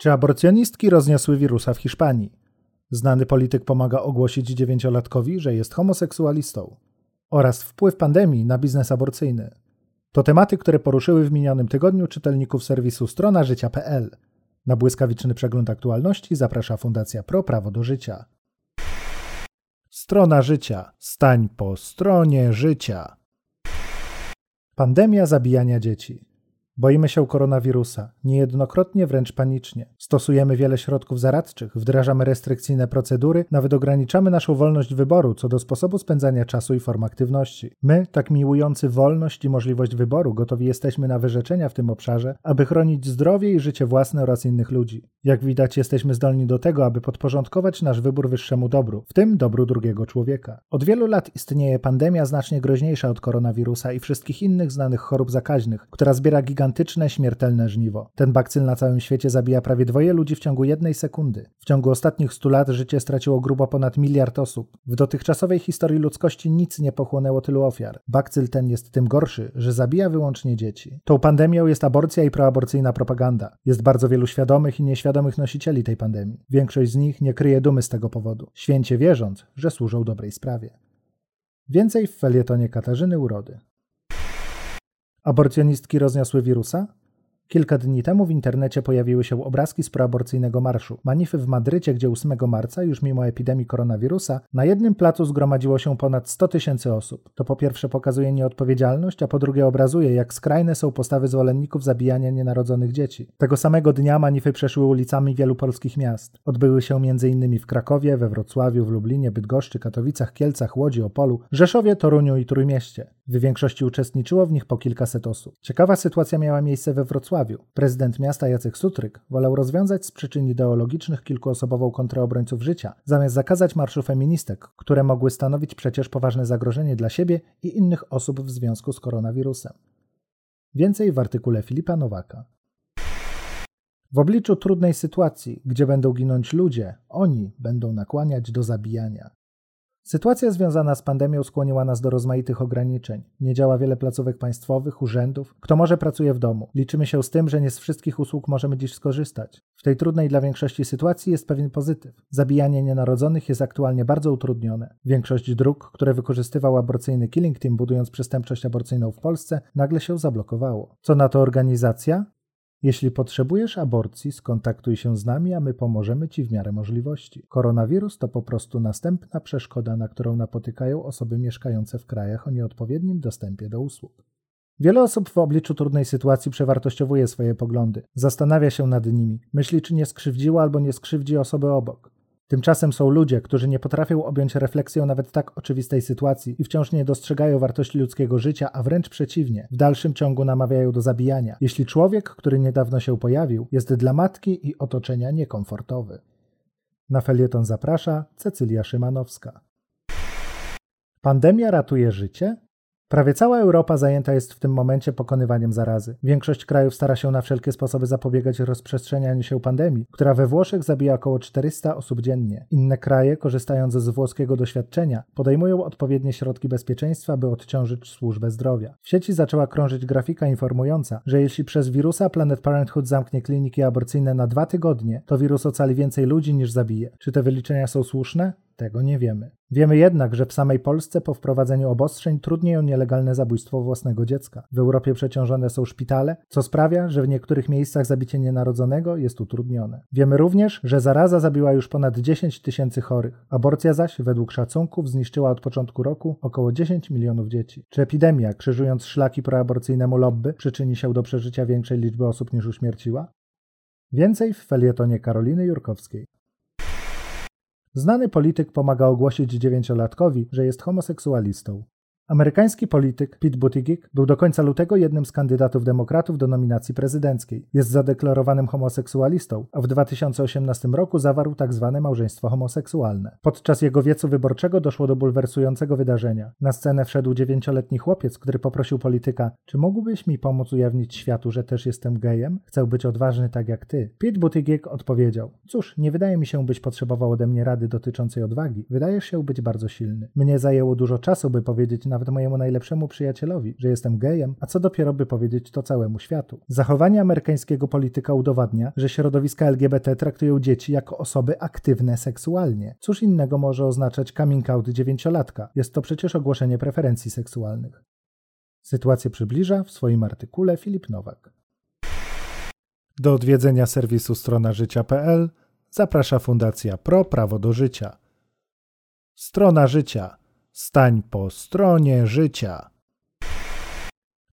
Czy aborcjonistki rozniosły wirusa w Hiszpanii? Znany polityk pomaga ogłosić dziewięciolatkowi, że jest homoseksualistą. Oraz wpływ pandemii na biznes aborcyjny. To tematy, które poruszyły w minionym tygodniu czytelników serwisu strona życia.pl. Na błyskawiczny przegląd aktualności zaprasza Fundacja Pro Prawo do Życia. Strona życia. Stań po stronie życia. Pandemia zabijania dzieci. Boimy się koronawirusa, niejednokrotnie wręcz panicznie. Stosujemy wiele środków zaradczych, wdrażamy restrykcyjne procedury, nawet ograniczamy naszą wolność wyboru co do sposobu spędzania czasu i form aktywności. My, tak miłujący wolność i możliwość wyboru, gotowi jesteśmy na wyrzeczenia w tym obszarze, aby chronić zdrowie i życie własne oraz innych ludzi. Jak widać, jesteśmy zdolni do tego, aby podporządkować nasz wybór wyższemu dobru, w tym dobru drugiego człowieka. Od wielu lat istnieje pandemia znacznie groźniejsza od koronawirusa i wszystkich innych znanych chorób zakaźnych, która zbiera gigantyczne gigantyczne, śmiertelne żniwo. Ten bakcyl na całym świecie zabija prawie dwoje ludzi w ciągu jednej sekundy. W ciągu ostatnich stu lat życie straciło grubo ponad miliard osób. W dotychczasowej historii ludzkości nic nie pochłonęło tylu ofiar. Bakcyl ten jest tym gorszy, że zabija wyłącznie dzieci. Tą pandemią jest aborcja i proaborcyjna propaganda. Jest bardzo wielu świadomych i nieświadomych nosicieli tej pandemii. Większość z nich nie kryje dumy z tego powodu, święcie wierząc, że służą dobrej sprawie. Więcej w felietonie Katarzyny Urody. Aborcjonistki rozniosły wirusa? Kilka dni temu w internecie pojawiły się obrazki z proaborcyjnego marszu. Manify w Madrycie, gdzie 8 marca, już mimo epidemii koronawirusa, na jednym placu zgromadziło się ponad 100 tysięcy osób. To po pierwsze pokazuje nieodpowiedzialność, a po drugie obrazuje, jak skrajne są postawy zwolenników zabijania nienarodzonych dzieci. Tego samego dnia manify przeszły ulicami wielu polskich miast. Odbyły się m.in. w Krakowie, we Wrocławiu, w Lublinie, Bydgoszczy, Katowicach, Kielcach, Łodzi, Opolu, Rzeszowie, Toruniu i Trójmieście. W większości uczestniczyło w nich po kilkaset osób. Ciekawa sytuacja miała miejsce we Wrocławiu. Prezydent miasta Jacek Sutryk wolał rozwiązać z przyczyn ideologicznych kilkuosobową kontrę obrońców życia, zamiast zakazać marszu feministek, które mogły stanowić przecież poważne zagrożenie dla siebie i innych osób w związku z koronawirusem. Więcej w artykule Filipa Nowaka. W obliczu trudnej sytuacji, gdzie będą ginąć ludzie, oni będą nakłaniać do zabijania. Sytuacja związana z pandemią skłoniła nas do rozmaitych ograniczeń. Nie działa wiele placówek państwowych, urzędów. Kto może pracuje w domu. Liczymy się z tym, że nie z wszystkich usług możemy dziś skorzystać. W tej trudnej dla większości sytuacji jest pewien pozytyw. Zabijanie nienarodzonych jest aktualnie bardzo utrudnione. Większość dróg, które wykorzystywał aborcyjny Killing Team budując przestępczość aborcyjną w Polsce, nagle się zablokowało. Co na to organizacja? Jeśli potrzebujesz aborcji, skontaktuj się z nami, a my pomożemy Ci w miarę możliwości. Koronawirus to po prostu następna przeszkoda, na którą napotykają osoby mieszkające w krajach o nieodpowiednim dostępie do usług. Wiele osób w obliczu trudnej sytuacji przewartościowuje swoje poglądy, zastanawia się nad nimi, myśli, czy nie skrzywdziła albo nie skrzywdzi osoby obok. Tymczasem są ludzie, którzy nie potrafią objąć refleksją nawet tak oczywistej sytuacji i wciąż nie dostrzegają wartości ludzkiego życia, a wręcz przeciwnie, w dalszym ciągu namawiają do zabijania, jeśli człowiek, który niedawno się pojawił, jest dla matki i otoczenia niekomfortowy. Na felieton zaprasza Cecylia Szymanowska. Pandemia ratuje życie? Prawie cała Europa zajęta jest w tym momencie pokonywaniem zarazy. Większość krajów stara się na wszelkie sposoby zapobiegać rozprzestrzenianiu się pandemii, która we Włoszech zabija około 400 osób dziennie. Inne kraje, korzystając z włoskiego doświadczenia, podejmują odpowiednie środki bezpieczeństwa, by odciążyć służbę zdrowia. W sieci zaczęła krążyć grafika informująca, że jeśli przez wirusa Planet Parenthood zamknie kliniki aborcyjne na dwa tygodnie, to wirus ocali więcej ludzi niż zabije. Czy te wyliczenia są słuszne? Tego nie wiemy. Wiemy jednak, że w samej Polsce po wprowadzeniu obostrzeń trudniej o nielegalne zabójstwo własnego dziecka. W Europie przeciążone są szpitale, co sprawia, że w niektórych miejscach zabicie nienarodzonego jest utrudnione. Wiemy również, że zaraza zabiła już ponad 10 tysięcy chorych. Aborcja zaś, według szacunków, zniszczyła od początku roku około 10 milionów dzieci. Czy epidemia, krzyżując szlaki proaborcyjnemu lobby, przyczyni się do przeżycia większej liczby osób niż uśmierciła? Więcej w felietonie Karoliny Jurkowskiej. Znany polityk pomaga ogłosić dziewięciolatkowi, że jest homoseksualistą. Amerykański polityk Pete Buttigieg był do końca lutego jednym z kandydatów demokratów do nominacji prezydenckiej. Jest zadeklarowanym homoseksualistą, a w 2018 roku zawarł tzw. Tak małżeństwo homoseksualne. Podczas jego wiecu wyborczego doszło do bulwersującego wydarzenia. Na scenę wszedł dziewięcioletni chłopiec, który poprosił polityka: Czy mógłbyś mi pomóc ujawnić światu, że też jestem gejem? Chcę być odważny tak jak ty. Pete Buttigieg odpowiedział: Cóż, nie wydaje mi się, byś potrzebował ode mnie rady dotyczącej odwagi. Wydajesz się być bardzo silny. Mnie zajęło dużo czasu, by powiedzieć nawet nawet mojemu najlepszemu przyjacielowi, że jestem gejem, a co dopiero by powiedzieć to całemu światu. Zachowanie amerykańskiego polityka udowadnia, że środowiska LGBT traktują dzieci jako osoby aktywne seksualnie. Cóż innego może oznaczać coming out dziewięciolatka? Jest to przecież ogłoszenie preferencji seksualnych. Sytuację przybliża w swoim artykule Filip Nowak. Do odwiedzenia serwisu życia.pl zaprasza Fundacja Pro Prawo do Życia. Strona Życia. Stań po stronie życia.